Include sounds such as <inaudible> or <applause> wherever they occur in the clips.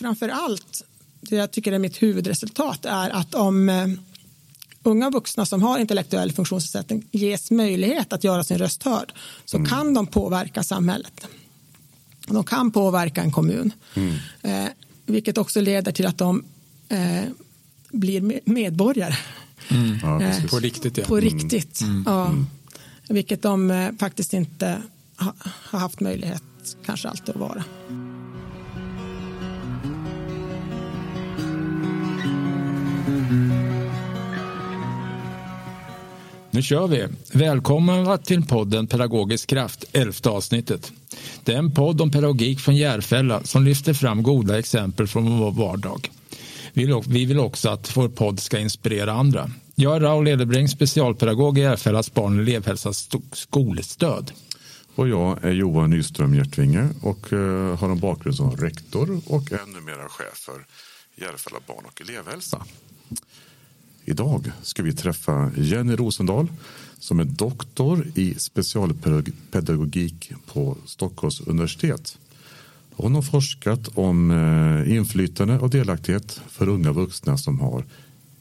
framför allt, det jag tycker är mitt huvudresultat är att om eh, unga vuxna som har intellektuell funktionsnedsättning ges möjlighet att göra sin röst hörd så mm. kan de påverka samhället. De kan påverka en kommun. Mm. Eh, vilket också leder till att de eh, blir medborgare. Mm. Ja, eh, på riktigt. Ja. På riktigt, mm. ja. Mm. Vilket de eh, faktiskt inte ha, har haft möjlighet kanske alltid att vara. Nu kör vi! Välkomna till podden Pedagogisk kraft, elfte avsnittet. Det är en podd om pedagogik från Järfälla som lyfter fram goda exempel från vår vardag. Vi vill också att vår podd ska inspirera andra. Jag är Raoul Edebring, specialpedagog i Järfällas barn och elevhälsas skolstöd. Och jag är Johan Nyström Hjärtvinge och eh, har en bakgrund som rektor och är numera chef för Järfälla barn och elevhälsa. Idag ska vi träffa Jenny Rosendahl som är doktor i specialpedagogik på Stockholms universitet. Hon har forskat om eh, inflytande och delaktighet för unga vuxna som har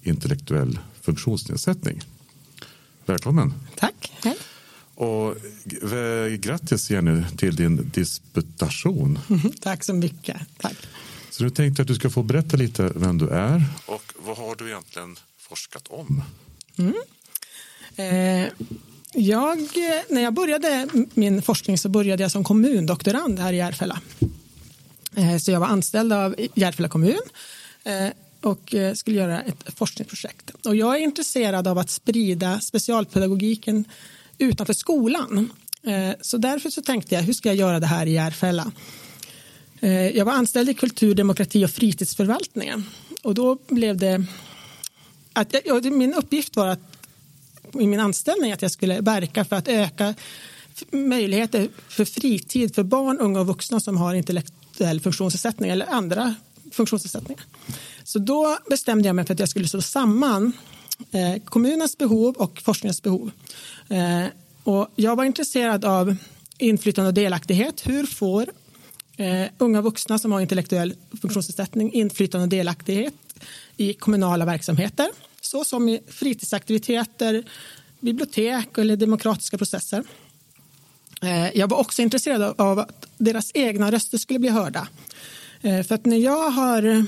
intellektuell funktionsnedsättning. Välkommen! Tack! Hej. Och grattis Jenny till din disputation. Tack så mycket. Tack. Så nu tänkte jag att du ska få berätta lite vem du är och vad har du egentligen forskat om? Mm. Eh, jag, när jag började min forskning så började jag som kommundoktorand här i Järfälla. Eh, så jag var anställd av Järfälla kommun eh, och eh, skulle göra ett forskningsprojekt. Och jag är intresserad av att sprida specialpedagogiken utanför skolan. Eh, så därför så tänkte jag, hur ska jag göra det här i Järfälla? Eh, jag var anställd i kultur, demokrati och fritidsförvaltningen. Och då blev det att jag, min uppgift var att i min anställning att jag skulle verka för att öka möjligheter för fritid för barn, unga och vuxna som har intellektuell funktionsnedsättning eller andra funktionsnedsättningar. Så då bestämde jag mig för att jag skulle slå samman eh, kommunens behov och forskningens behov. Eh, och jag var intresserad av inflytande och delaktighet. Hur får eh, unga vuxna som har intellektuell funktionsnedsättning inflytande och delaktighet i kommunala verksamheter? så som i fritidsaktiviteter, bibliotek eller demokratiska processer. Eh, jag var också intresserad av att deras egna röster skulle bli hörda. Eh, för att när jag har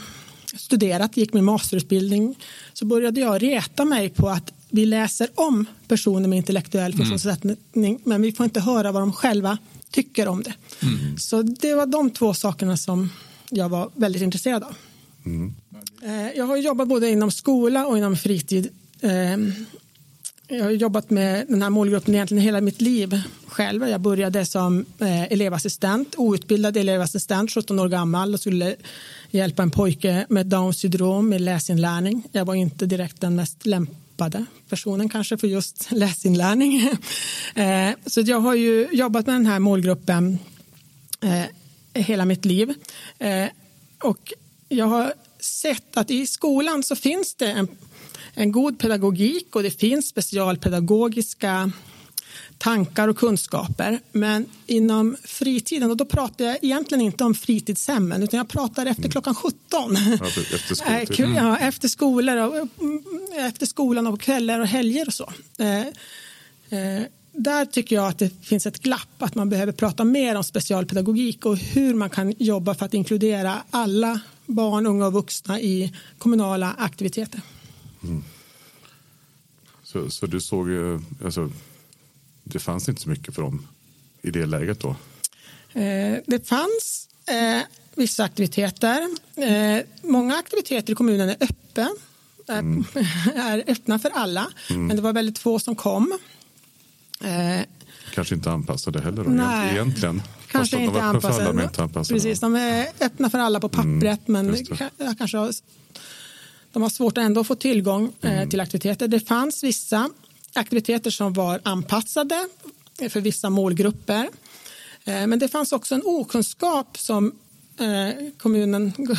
studerat, gick min masterutbildning, så började jag reta mig på att vi läser om personer med intellektuell mm. funktionsnedsättning, mm. men vi får inte höra vad de själva tycker om det. Mm. Så det var de två sakerna som jag var väldigt intresserad av. Mm. Eh, jag har jobbat både inom skola och inom fritid. Ehm, jag har jobbat med den här målgruppen egentligen hela mitt liv själv. Jag började som eh, elevassistent, outbildad elevassistent, 17 år gammal och skulle hjälpa en pojke med Downs syndrom med läsinlärning. Jag var inte direkt den mest tappade personen kanske för just läsinlärning. <laughs> Eh, så jag har ju jobbat med den här målgruppen eh, hela mitt liv. Eh, och jag har sett att i skolan så finns det en, en god pedagogik och det finns specialpedagogiska tankar och kunskaper. Men inom fritiden, och då pratar jag egentligen inte om fritidshemmen utan jag pratar efter mm. klockan 17. efter, <laughs> skoltid. Mm. ja, efter, skolor och, mm, efter skolan och kvällar och helger och så. Eh, eh, där tycker jag att det finns ett glapp, att man behöver prata mer om specialpedagogik och hur man kan jobba för att inkludera alla barn, unga och vuxna i kommunala aktiviteter. Mm. Så, så du såg, alltså, det fanns inte så mycket för dem i det läget då? Eh, det fanns eh, vissa aktiviteter. Eh, många aktiviteter i kommunen är öppen, mm. <laughs> är öppna för alla, mm. men det var väldigt få som kom. Kanske inte anpassade heller då, Nej. egentligen. Kanske Fast inte anpassade. Inte anpassade. Precis, de är öppna för alla på pappret mm, men kanske de har svårt att ändå få tillgång mm. till aktiviteter. Det fanns vissa aktiviteter som var anpassade för vissa målgrupper. Eh, men det fanns också en okunskap som kommunen <laughs>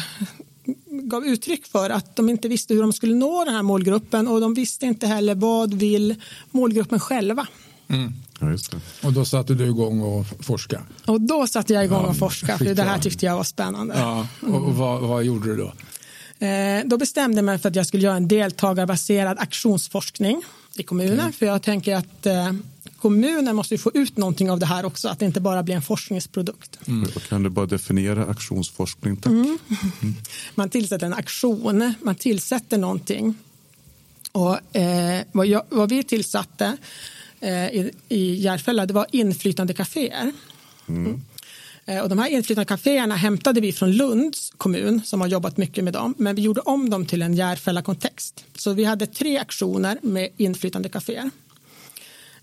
gav uttryck för att de inte visste hur de skulle nå den här målgruppen och de visste inte heller vad vill målgruppen själva. Mm. Ja, just det. Och då satte du igång och forska? Och då satte jag igång ja, och forska, för det här tyckte jag var spännande. Ja, och, och vad, vad gjorde du då? Eh, då bestämde jag mig för att jag skulle göra en deltagarbaserad aktionsforskning i kommunen. Okay. För jag tänker att eh, kommunen måste få ut någonting av det här också, att det inte bara blir en forskningsprodukt. Mm. Kan du bara definiera aktionsforskning? Tack. Mm. Mm. <laughs> Man tillsätter en aktion, man tillsätter någonting. Och, eh, vad, jag, vad, vi tillsatte eh, i, i Järfälla det var inflytandekaféer. Mm. Eh, och de här inflytandekaféerna hämtade vi från Lunds kommun som har jobbat mycket med dem. Men vi gjorde om dem till en Järfälla-kontext. Så vi hade tre aktioner med inflytandekaféer.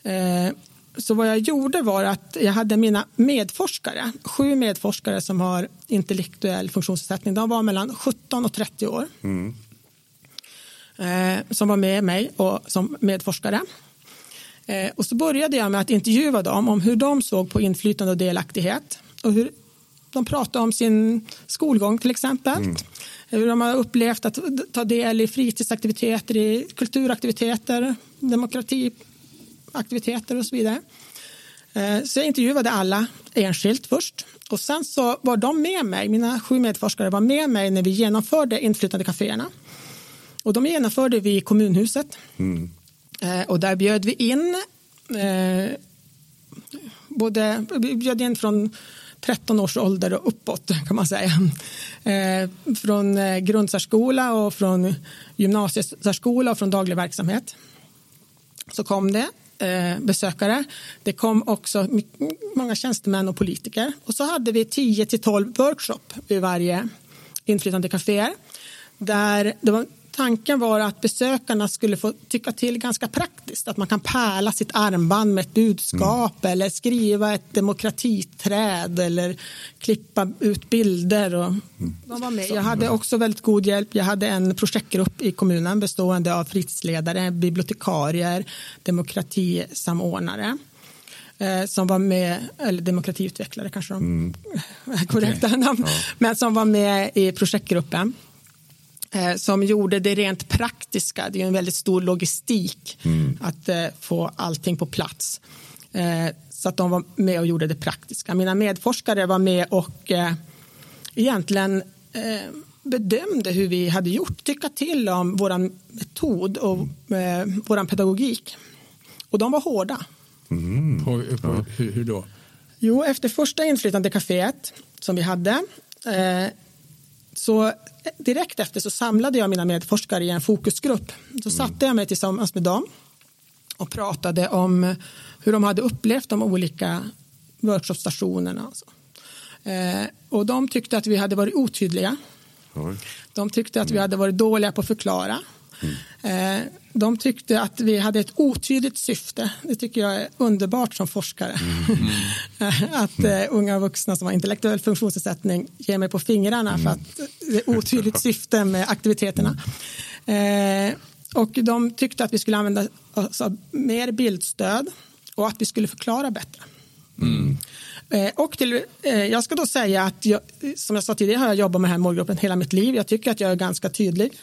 Eh, så vad jag gjorde var att jag hade mina medforskare, sju medforskare som har intellektuell funktionsnedsättning. De var mellan 17 och 30 år. Mm. Eh, som var med mig och som medforskare. Och så började jag med att intervjua dem om hur de såg på inflytande och delaktighet och hur de pratar om sin skolgång till exempel. Mm. Hur de har upplevt att ta del i fritidsaktiviteter, i kulturaktiviteter, demokratiaktiviteter och så vidare. Eh, så jag intervjuade alla enskilt först och sen så var de med mig, mina sju medforskare var med mig när vi genomförde inflytandekaféerna. Och de genomförde vi i kommunhuset. Mm. Eh, och där bjöd vi in eh, både, vi bjöd in från 13 års ålder och uppåt kan man säga. Eh, från eh, grundsärskola och från gymnasiesärskola och från daglig verksamhet. Så kom det eh, besökare. Det kom också många tjänstemän och politiker. Och så hade vi 10 till 12 workshop vid varje inflytande kaféer. Där det var Tanken var att besökarna skulle få tycka till ganska praktiskt. Att man kan pärla sitt armband med ett budskap mm. eller skriva ett demokratiträd eller klippa ut bilder. Och mm. var med. Jag hade också väldigt god hjälp. Jag hade en projektgrupp i kommunen bestående av fritidsledare, bibliotekarier, demokratisamordnare eh, som var med, eller demokratiutvecklare kanske de mm. <laughs> korrekta okay. namn, ja. men som var med i projektgruppen. Eh, som gjorde det rent praktiska. Det är en väldigt stor logistik mm. att eh, få allting på plats. Eh, så att de var med och gjorde det praktiska. Mina medforskare var med och egentligen bedömde hur vi hade gjort, tycka till om vår metod och vår pedagogik. Och de var hårda. Mm. På, på, hur, hur, då? Jo, efter första inflytandekaféet som vi hade så direkt efter så samlade jag mina medforskare i en fokusgrupp. Så satte jag mig tillsammans med dem och pratade om hur de hade upplevt de olika workshopstationerna. Alltså. Eh, och de tyckte att vi hade varit otydliga. De tyckte att vi hade varit dåliga på att förklara. Mm. De tyckte att vi hade ett otydligt syfte. Det tycker jag är underbart som forskare. Mm. <laughs> att uh, unga vuxna som har intellektuell funktionsnedsättning ger mig på fingrarna mm. för att det är otydligt syfte med aktiviteterna. Uh, och de tyckte att vi skulle använda oss av mer bildstöd och att vi skulle förklara bättre. Mm. Eh, och till, eh, jag ska då säga att jag, som jag sa tidigare har jag jobbat med den här målgruppen hela mitt liv. Jag tycker att jag är ganska tydlig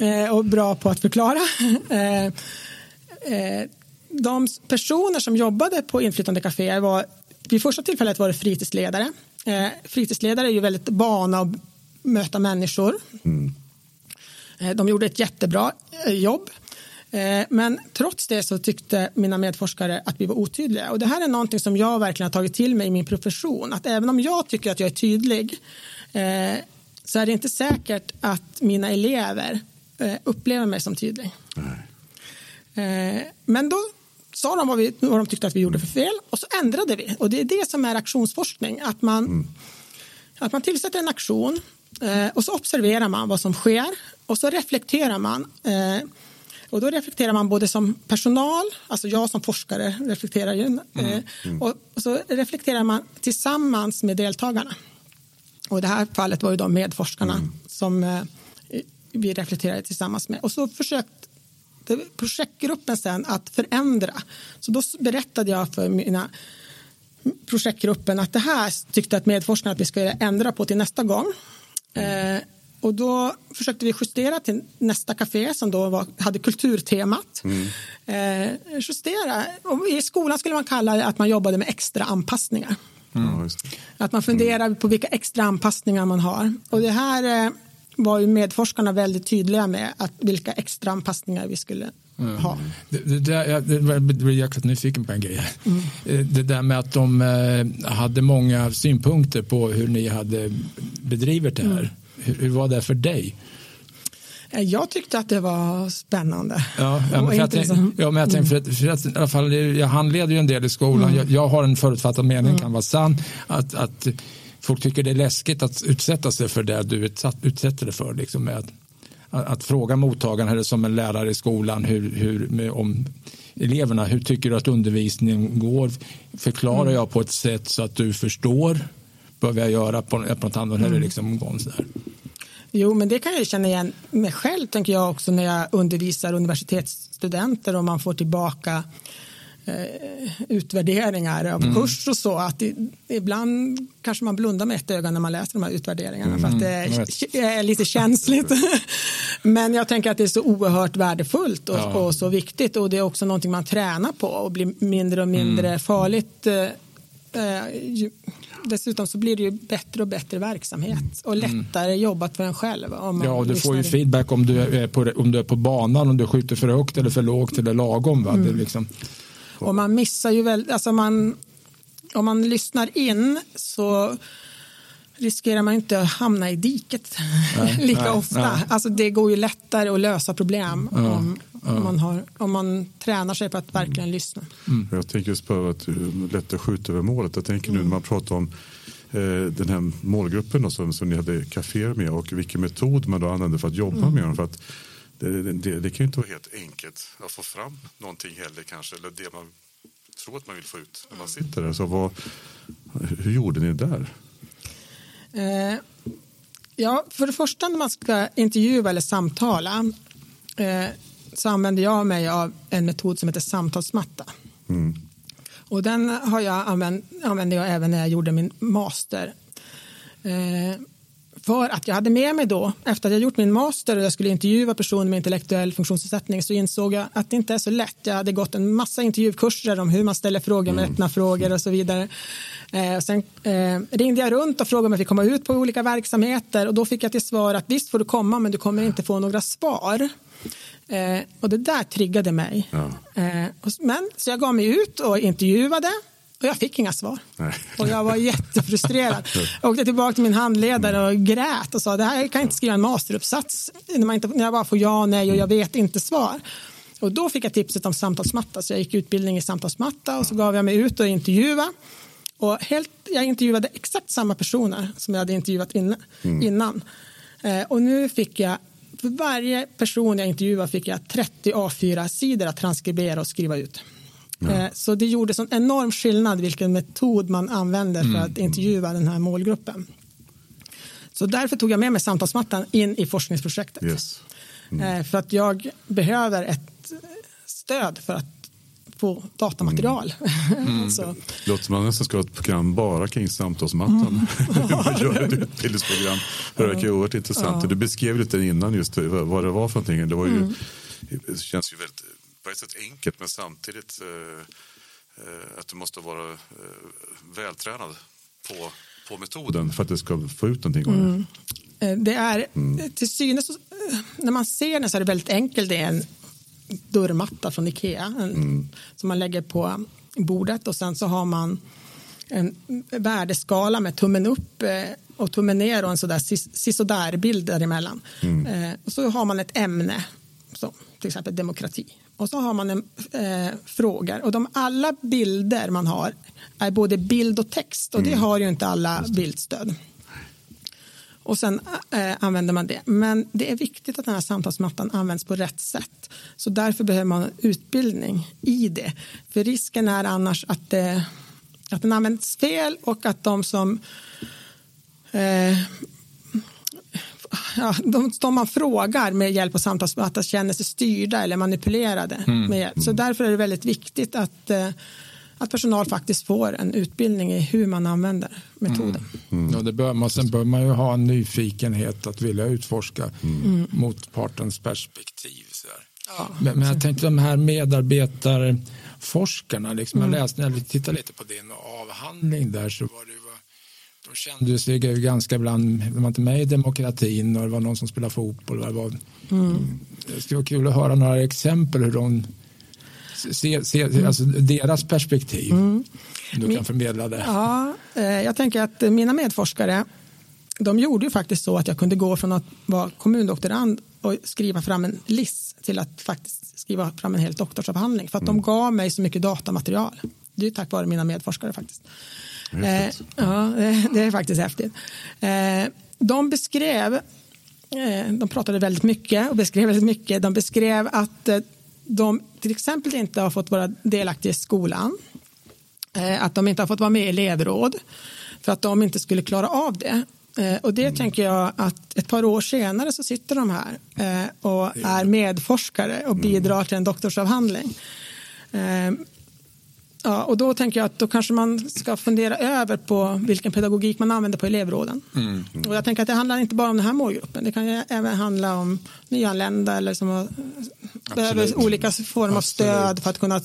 <laughs> eh, och bra på att förklara. De personer som jobbade på inflytandekaféer var vid första tillfället var det fritidsledare. Fritidsledare är ju väldigt vana att möta människor. Mm. De gjorde ett jättebra jobb. Eh, men trots det så tyckte mina medforskare att vi var otydliga. Och det här är någonting som jag verkligen har tagit till mig i min profession. Att även om jag tycker att jag är tydlig eh, så är det inte säkert att mina elever eh, upplever mig som tydlig. Nej. Men då sa de vad, vi, vad de tyckte att vi gjorde för fel och så ändrade vi. Och det är det som är aktionsforskning. Att man, mm. att man tillsätter en aktion och så observerar man vad som sker och så reflekterar man och då reflekterar man både som personal, alltså jag som forskare reflekterar ju, mm. Eh, mm. och så reflekterar man tillsammans med deltagarna. Och i det här fallet var det de medforskarna mm. som eh, vi reflekterade tillsammans med. Och så försökte projektgruppen sen att förändra. Så då berättade jag för mina projektgruppen att det här tyckte att medforskarna att vi skulle ändra på till nästa gång. Mm. Eh, och då försökte vi justera till nästa café som då var, hade kulturtemat. Mm. Eh, justera. Och I skolan skulle man kalla det att man jobbade med extra anpassningar. Mm. Att man funderar på vilka extra anpassningar man har. Och det här eh, var ju medforskarna väldigt tydliga med att vilka extra anpassningar vi skulle mm. ha. Det, det, där, jag blir jäkligt nyfiken på en grej. Mm. Eh, det där med att de eh, hade många synpunkter på hur ni hade bedrivit det här. Hur, var det för dig? Eh, jag tyckte att det var spännande. Ja, ja, men, för jag, tänk, ja, men jag tänkte för att, för att, i alla fall, jag handleder ju en del i skolan. Mm. Jag, jag, har en förutfattad mening, mm. kan vara sann, att, att folk tycker det är läskigt att utsätta sig för det du utsatt, utsätter dig för. Liksom, med att, att, fråga mottagaren eller som en lärare i skolan hur, hur, om eleverna, hur tycker du att undervisningen går? Förklarar mm. jag på ett sätt så att du förstår? Behöver jag göra på, på något annat? Mm. Liksom, sådär. Jo, men det kan jag känna igen mig själv, tänker jag också när jag undervisar universitetsstudenter och man får tillbaka eh, utvärderingar av mm. kurs och så. Att det, ibland kanske man blundar med ett öga när man läser de här utvärderingarna mm. för att det är, är lite känsligt. <laughs> Men jag tänker att det är så oerhört värdefullt och, ja. och, så viktigt och det är också någonting man tränar på och blir mindre och mindre mm. farligt eh, eh dessutom så blir det ju bättre och bättre verksamhet och mm. lättare mm. jobbat för en själv. Om ja, och du får ju feedback om du, är på, om du är på banan, om du skjuter för högt eller för lågt eller lagom. Va? Mm. Det liksom... Och man missar ju väl, alltså man, om man lyssnar in så riskerar man inte att hamna i diket nej, <laughs> lika nej, ofta. Nej. Alltså det går ju lättare att lösa problem ja, om, ja. Om, man har, om man tränar sig på att verkligen lyssna. Mm. Jag tänker just på att lätt att skjuta över målet. Jag tänker nu när man pratar om eh, den här målgruppen då, som, som ni hade kaféer med och vilken metod man då använder för att jobba mm. med dem. För att det, det, det, kan ju inte vara helt enkelt att få fram någonting heller kanske. Eller det man tror att man vill få ut när man sitter där. Så vad, hur gjorde ni där? Eh, ja, för det första när man ska intervjua eller samtala eh, så använder jag mig av en metod som heter samtalsmatta. Mm. Och den har jag använt, använde jag även när jag gjorde min master. Eh, för att jag hade med mig då, efter att jag gjort min master och jag skulle intervjua personer med intellektuell funktionsnedsättning så insåg jag att det inte är så lätt. Jag hade gått en massa intervjukurser om hur man ställer frågor med mm. öppna frågor och så vidare. Eh, sen eh, ringde jag runt och frågade om jag fick komma ut på olika verksamheter och då fick jag till svar att visst får du komma men du kommer inte få några svar. Eh, och det där triggade mig. Ja. Eh, men, så jag gav mig ut och intervjuade och jag fick inga svar. Nej. Och jag var jättefrustrerad. <laughs> Jag åkte tillbaka till min handledare och grät och sa det här jag kan inte skriva en masteruppsats när, man inte, när jag bara får ja, nej och jag vet inte svar. Och då fick jag tipset om samtalsmatta så jag gick utbildning i samtalsmatta och så gav jag mig ut och intervjua. Och helt, jag intervjuade exakt samma personer som jag hade intervjuat innan. Mm. innan. Eh, och nu fick jag för varje person jag intervjuade fick jag 30 A4-sidor att transkribera och skriva ut. Ja. Eh, så det gjorde en enorm skillnad vilken metod man använder för mm. att intervjua den här målgruppen. Så därför tog jag med mig samtalsmattan in i forskningsprojektet. Yes. Mm. Eh, för att jag behöver ett stöd för att få datamaterial. Mm. <laughs> Mm. så. Låter man nästan ska ha ett program bara kring samtalsmattan. Mm. <laughs> man gör ett utbildningsprogram. Det verkar oerhört intressant. Ja. Du beskrev lite innan just vad det var för någonting. Det, var ju, mm. det känns ju väldigt på ett sätt enkelt men samtidigt eh, eh, att du måste vara eh, vältränad på, på metoden för att det ska få ut någonting av det. Mm. Eh, det är mm. till synes, när man ser den så är det väldigt enkelt. Det är en dörrmatta från Ikea en, mm. som man lägger på bordet och sen så har man en värdeskala med tummen upp och tummen ner och en sådär sisådär bild däremellan. Mm. Och så har man ett ämne, så, till exempel demokrati. Och så har man en eh, frågor och de alla bilder man har är både bild och text och mm. det har ju inte alla bildstöd. Och sen eh, använder man det. Men det är viktigt att den här samtalsmattan används på rätt sätt. Så därför behöver man utbildning i det. För risken är annars att, det, att den används fel och att de som eh, ja, de, de man frågar med hjälp av samtalsmatta känner sig styrda eller manipulerade. Mm. Med hjälp. Så därför är det väldigt viktigt att, eh, att personal faktiskt får en utbildning i hur man använder metoden. Mm. Ja, det bör man, sen bör man ju ha en nyfikenhet att vilja utforska mm. motpartens perspektiv. Så ja, men, men, jag tänkte de här medarbetarforskarna, liksom, jag läste, när jag tittade lite på din avhandling där så var det de kände sig ganska ibland, de var inte med i demokratin och det var någon som spelade fotboll. Det, var, mm. det skulle vara kul att höra några exempel hur de ser, ser mm. alltså deras perspektiv. Mm. Du kan förmedla det. Ja, eh, jag tänker att mina medforskare de gjorde ju faktiskt så att jag kunde gå från att vara kommundoktorand och skriva fram en LIS till att faktiskt skriva fram en hel doktorsavhandling för att mm. de gav mig så mycket datamaterial. Det är tack vare mina medforskare faktiskt. Eh, ja, det är faktiskt häftigt. Eh, de beskrev, eh, de pratade väldigt mycket och beskrev väldigt mycket. De beskrev att eh, de till exempel inte har fått vara delaktiga i skolan. Eh, att de inte har fått vara med i elevråd för att de inte skulle klara av det. Eh, och det mm. tänker jag att ett par år senare så sitter de här och är medforskare och mm. bidrar till en doktorsavhandling. Ja, och då tänker jag att då kanske man ska fundera över på vilken pedagogik man använder på elevråden. Mm. Och jag tänker att det handlar inte bara om den här målgruppen. Det kan ju även handla om nyanlända eller som har, behöver olika former av stöd för att kunna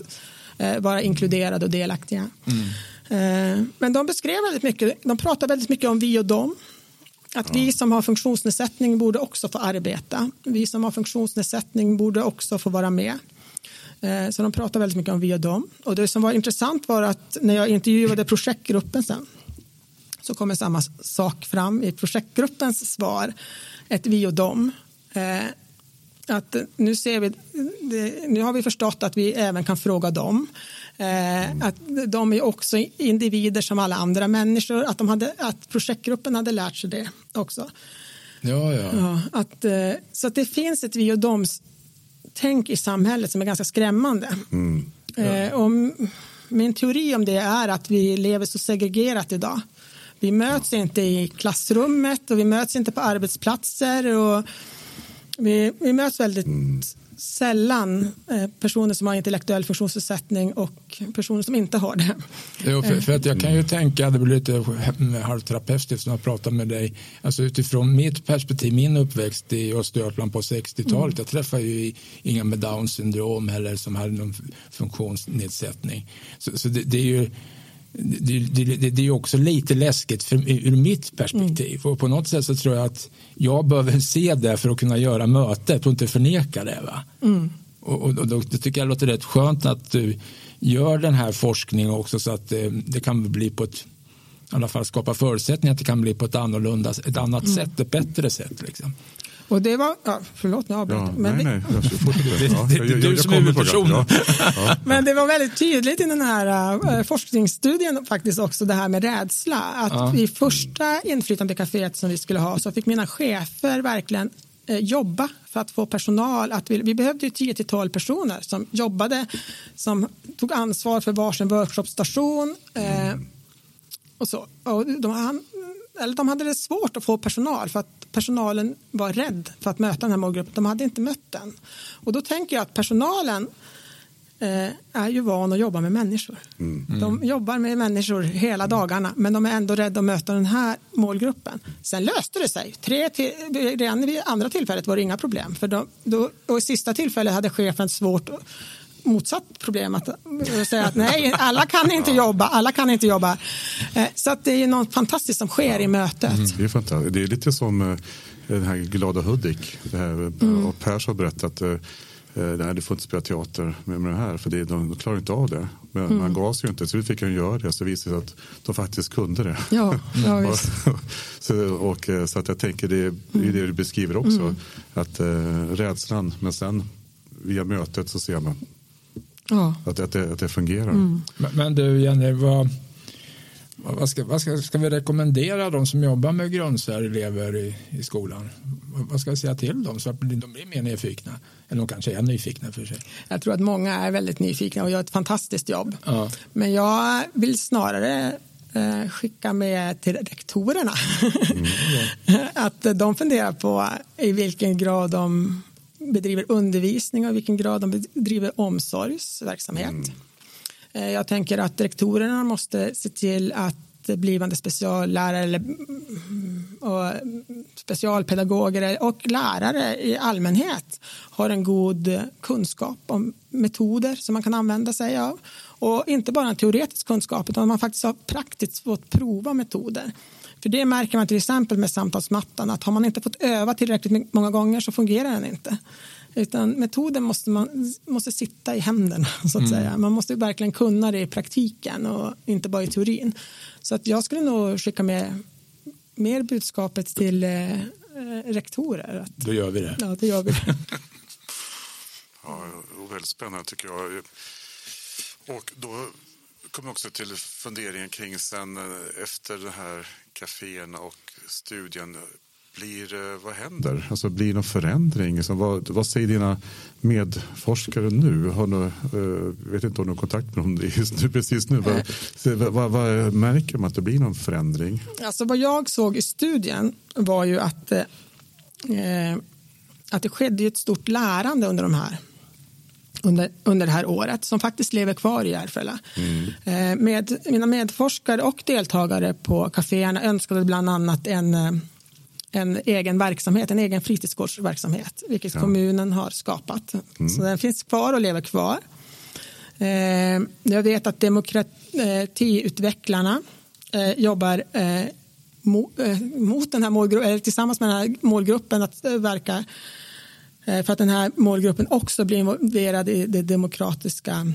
eh, vara inkluderade och delaktiga. Mm. Eh, men de beskrev väldigt mycket, de pratar väldigt mycket om vi och dem. Att ja. vi som har funktionsnedsättning borde också få arbeta. Vi som har funktionsnedsättning borde också få vara med. Eh, så de pratar väldigt mycket om vi och dem. Och det som var intressant var att när jag intervjuade projektgruppen sen så kommer samma sak fram i projektgruppens svar, ett vi och dem. Eh, att nu, ser vi, nu har vi förstått att vi även kan fråga dem. Eh, att de är också individer som alla andra människor. Att, de hade, att projektgruppen hade lärt sig det också. Ja, ja. ja att, så att det finns ett vi och dem tänk i samhället som är ganska skrämmande. Mm. Ja. Eh, och min teori om det är att vi lever så segregerat idag. Vi möts ja. inte i klassrummet och vi möts inte på arbetsplatser. Och vi, vi möts väldigt mm sällan eh, personer som har intellektuell funktionsnedsättning och personer som inte har det. Jo, för, för, att jag kan ju tänka, det blir lite halvterapeutiskt när jag pratar med dig, alltså utifrån mitt perspektiv, min uppväxt i Östergötland på 60-talet, mm. jag träffade ju inga med Downs syndrom eller som hade någon funktionsnedsättning. Så, så det, det är ju det, det, det, är också lite läskigt för, ur mitt perspektiv. Mm. Och på något sätt så tror jag att jag behöver se det för att kunna göra mötet och inte förneka det. Va? Mm. Och, och, och då, då tycker jag det låter rätt skönt att du gör den här forskningen också så att det, det kan bli på ett i alla fall skapa förutsättningar att det kan bli på ett annorlunda, ett annat mm. sätt, ett bättre sätt. Liksom. Och det var, ja, förlåt nu avbröt ja, men nej, nej, jag <laughs> det, det, det, som är huvudpersonen. Ja. Men det var väldigt tydligt i den här uh, forskningsstudien faktiskt också det här med rädsla. Att ja. i första inflytandekaféet som vi skulle ha så fick mina chefer verkligen uh, jobba för att få personal. Att vi, vi behövde ju 10 till 12 personer som jobbade, som tog ansvar för varsin workshopstation. Uh, mm. och så. Och de, eller de hade det svårt att få personal för att personalen var rädd för att möta den här målgruppen. De hade inte mött den. Och då tänker jag att personalen eh, är ju van att jobba med människor. Mm. De jobbar med människor hela dagarna men de är ändå rädda att möta den här målgruppen. Sen löste det sig. Tre till, redan vid andra tillfället var det inga problem. För då, då, och i sista tillfället hade chefen svårt motsatt problem att säga att nej, alla kan inte jobba, alla kan inte jobba. Eh, så att det är något fantastiskt som sker i mötet. Mm, det, är fantastiskt. det är lite som eh, den här glada Hudik. Det här, mm. och Pers har berättat eh, Nej, du får inte spela teater med, det här för det, de, de klarar inte av det. Men mm. man gav sig ju inte så vi fick han göra det så visade det sig att de faktiskt kunde det. Ja, ja <laughs> visst. <laughs> så, och, så att jag tänker det är det du beskriver också. Mm. Att äh, rädslan men sen via mötet så ser man Ja. Att, att, det, att det fungerar. Mm. Men, men, du Jenny, vad, vad, ska, vad ska, ska vi rekommendera de som jobbar med grundsärelever i, i skolan? Vad ska vi säga till dem så att de blir mer nyfikna? Eller de kanske är nyfikna för sig. Jag tror att många är väldigt nyfikna och gör ett fantastiskt jobb. Ja. Men jag vill snarare eh, skicka med till rektorerna. Mm, ja. <laughs> att de funderar på i vilken grad de bedriver undervisning och i vilken grad de bedriver omsorgsverksamhet. Mm. Eh, jag tänker att rektorerna måste se till att blivande speciallärare eller, och specialpedagoger och lärare i allmänhet har en god kunskap om metoder som man kan använda sig av. Och inte bara en teoretisk kunskap utan man faktiskt har praktiskt fått prova metoder. För det märker man till exempel med samtalsmattan att har man inte fått öva tillräckligt många gånger så fungerar den inte. Utan metoden måste, man, måste sitta i händerna. Så att mm. säga. Man måste verkligen kunna det i praktiken och inte bara i teorin. Så att jag skulle nog skicka med mer budskapet till eh, rektorer. Att, Då gör vi det. Ja, det gör vi. <laughs> ja, väldigt spännande tycker jag. Och då kommer också till funderingen kring sen eh, efter de här kaféerna och studien blir, eh, vad händer? Alltså blir det någon förändring? Alltså, vad, vad säger dina medforskare nu? Har ni, uh, eh, vet inte om du har kontakt med dem <laughs> just nu, precis nu. Vad, vad, vad, märker man att det blir någon förändring? Alltså vad jag såg i studien var ju att, eh, att det skedde ett stort lärande under de här under, under det här året som faktiskt lever kvar i Järfälla. Mm. Eh, med, mina medforskare och deltagare på kaféerna önskade bland annat en eh, en egen verksamhet, en egen fritidsgårdsverksamhet, vilket ja. kommunen har skapat. Mm. Så den finns kvar och lever kvar. Eh, jag vet att demokratiutvecklarna jobbar mot den här målgruppen, tillsammans med den här målgruppen att verka för att den här målgruppen också blir involverad i det demokratiska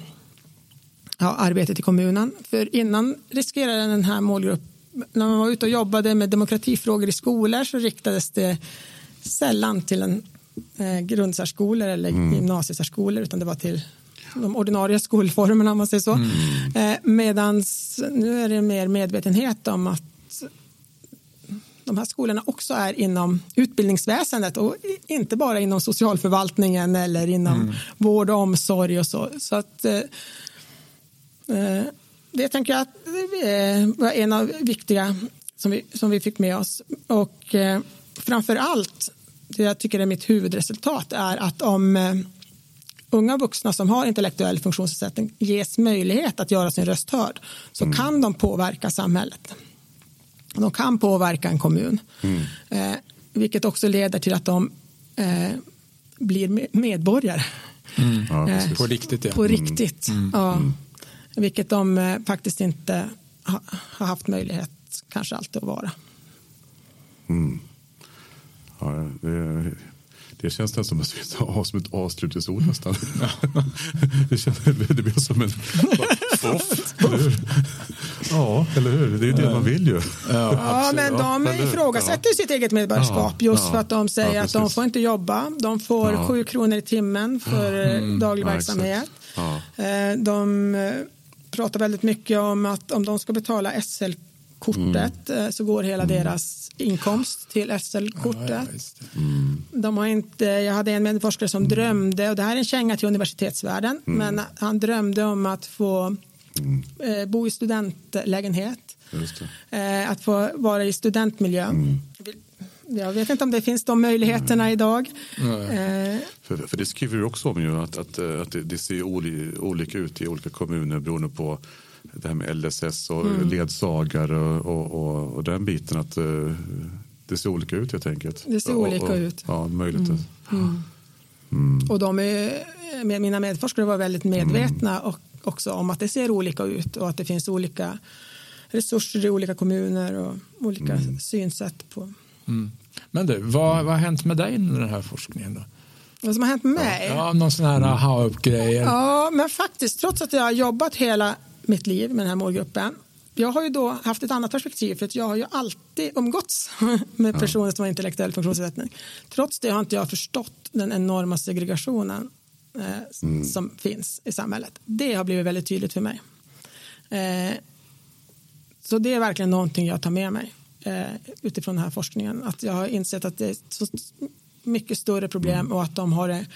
ja, arbetet i kommunen. För innan riskerade den här målgruppen när man var ute och jobbade med demokratifrågor i skolor så riktades det sällan till en eh, grundsärskolor eller mm. gymnasiesärskolor utan det var till de ordinarie skolformerna om man säger så. Mm. Eh, Medan nu är det mer medvetenhet om att de här skolorna också är inom utbildningsväsendet och inte bara inom socialförvaltningen eller inom mm. vård och omsorg och så. så att, eh, eh det tänker jag att var en av viktiga som vi, som vi fick med oss. Och eh, framför allt, det jag tycker är mitt huvudresultat är att om eh, unga vuxna som har intellektuell funktionsnedsättning ges möjlighet att göra sin röst hörd så mm. kan de påverka samhället. De kan påverka en kommun. Mm. Eh, vilket också leder till att de eh, blir medborgare. Mm. Ja, eh, på riktigt. Ja. På riktigt, mm. ja. Mm. Vilket de eh, faktiskt inte har haft möjlighet kanske alltid att vara. Mm. Ja, det, det känns nästan som att som ett avslutningsord nästan. <laughs> det, känns, det blir som en soft. Ja, eller hur? Det är det man vill ju. Ja, ja men de ifrågasätter ja. sitt eget medborgarskap just för att de säger att de får inte jobba. De får sju kronor i timmen för mm. daglig verksamhet. Eh, de pratar väldigt mycket om att om de ska betala SL-kortet mm. Eh, så går hela mm. deras inkomst till SL-kortet. Ja, mm. De har inte, jag hade en medforskare som drömde, och det här är en känga till universitetsvärlden, mm. men han drömde om att få mm. eh, bo i studentlägenhet. Eh, att få vara i studentmiljö. Mm. Jag vet inte om det finns de möjligheterna idag. Eh. För, för, det skriver du också om ju, att, att, att det, det ser olika ut i olika kommuner beroende på det här med LSS och mm. ledsagare och, och, och, och, den biten. att Det ser olika ut helt enkelt. Det ser olika ut. Ja, möjligt. Mm. Mm. mm. Och de är, mina medforskare var väldigt medvetna och också om att det ser olika ut och att det finns olika resurser i olika kommuner och olika mm. synsätt på Mm. Men du, vad, vad har hänt med dig under den här forskningen? Då? Vad som har hänt med mig? Ja, någon sån här aha-upp-grejer. Ja, men faktiskt, trots att jag har jobbat hela mitt liv med den här målgruppen jag har ju då haft ett annat perspektiv för att jag har ju alltid umgåtts <laughs> med personer som har intellektuell funktionsnedsättning. Trots det har inte jag förstått den enorma segregationen eh, mm. som finns i samhället. Det har blivit väldigt tydligt för mig. Eh, så det är verkligen någonting jag tar med mig eh, utifrån den här forskningen. Att jag har insett att det är så mycket större problem mm. och att de har det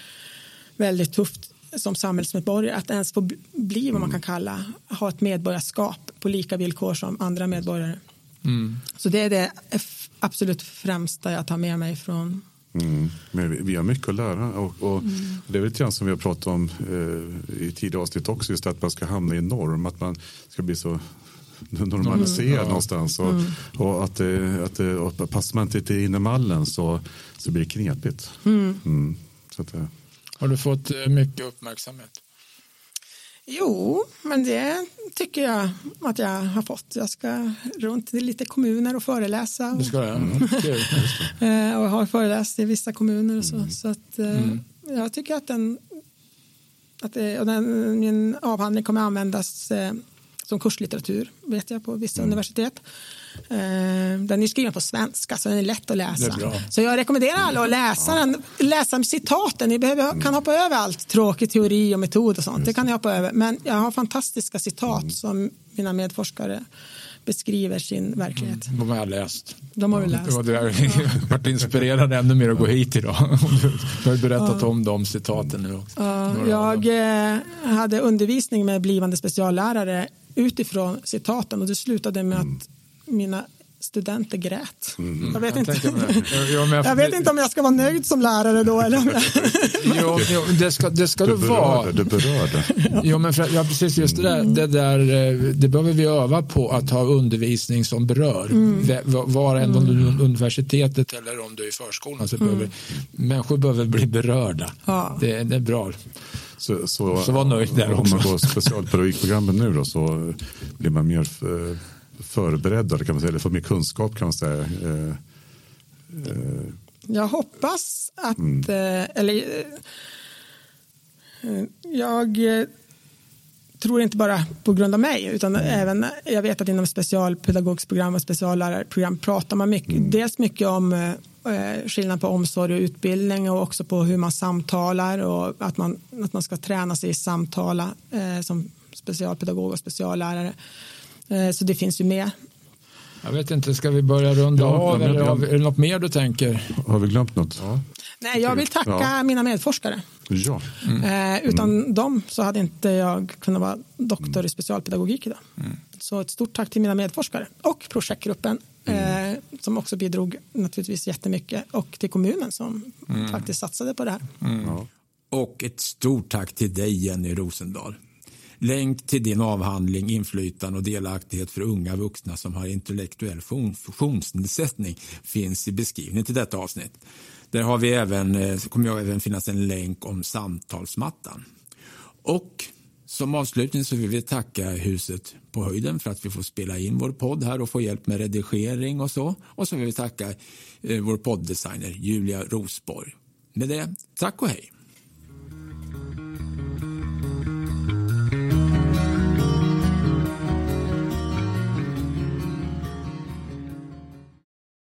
väldigt tufft som samhällsmedborgare att ens få bli vad man kan kalla ha ett medborgarskap på lika villkor som andra medborgare. Mm. Så det är det absolut främsta jag tar med mig från Mm. Men vi, har mycket att lära och, och mm. det är lite grann som vi har pratat om eh, i tidigare avsnitt också, just att man ska hamna i en norm, att man ska bli så normaliserad mm. någonstans. Och, mm. och att, det, att, det, och passar man inte in i mallen så, så blir det knepigt. Mm. mm. Så att, har du fått eh, mycket uppmärksamhet? Jo, men det tycker jag att jag har fått. Jag ska runt i lite kommuner och föreläsa. Du ska det? Mm. <laughs> Eh, och har föreläst i vissa kommuner och så. Mm. så att, eh, mm. Jag tycker att, den, att det, den, min avhandling kommer användas som kurslitteratur vet jag på vissa mm. universitet. Eh, den är skriven på svenska så den är lätt att läsa. Så jag rekommenderar alla att läsa den. Läsa citaten. Ni behöver, kan hoppa över allt tråkig teori och metod och sånt. Det kan ni hoppa över. Men jag har fantastiska citat mm. som mina medforskare beskriver sin verklighet. Mm, de har jag läst. De har vi läst. Det har <laughs> varit inspirerad ännu mer att gå hit idag. <laughs> Du har berättat om de citaten nu också. Ja, jag eh, hade undervisning med blivande speciallärare utifrån citaten och det slutade med mm. att mina studenter grät. Mm. Jag, vet, jag, inte. Jag, jag, jag vet inte om jag ska vara nöjd som lärare då. Eller om <laughs> jo, jo, det ska, det ska du, du vara. Du berörde. <laughs> jo, men för, ja, precis just det där, det där. Eh, det behöver vi öva på att ha undervisning som berör. Mm. Var än mm. du universitetet eller om du är i förskolan så mm. behöver människor behöver bli berörda. Ja. Det, det är bra. Så, så, så var nöjd där också. Om man går specialpedagogikprogrammet nu då, så blir man mer förberedda kan man säga, eller får mer kunskap kan man säga. Eh, eh. Jag hoppas att, mm. Eh, eller jag tror inte bara på grund av mig utan mm. även jag vet att inom specialpedagogsprogram och speciallärarprogram pratar man mycket, mm. dels mycket om skillnad på omsorg och utbildning och också på hur man samtalar och att man, att man ska träna sig i samtala eh, som specialpedagog och speciallärare. Eh, så det finns ju med. Jag vet inte, ska vi börja runda ja, av eller har är det något mer du tänker? Har vi glömt något? Ja. Nej, jag vill tacka ja. mina medforskare. Ja. Mm. Eh, utan mm. dem så hade inte jag kunnat vara doktor i specialpedagogik idag. Mm. Så ett stort tack till mina medforskare och projektgruppen mm. eh, som också bidrog naturligtvis jättemycket och till kommunen som mm. faktiskt satsade på det här. Mm. Ja. Och ett stort tack till dig Jenny Rosendahl. Länk till din avhandling Inflytande och delaktighet för unga vuxna som har intellektuell funktionsnedsättning finns i beskrivningen till detta avsnitt. Där har vi även, eh, kommer jag även finnas en länk om samtalsmattan. Och som avslutning så vill vi tacka huset på höjden för att vi får spela in vår podd här och få hjälp med redigering och så. Och så vill vi tacka eh, vår podddesigner Julia Rosborg. Med det, tack och hej!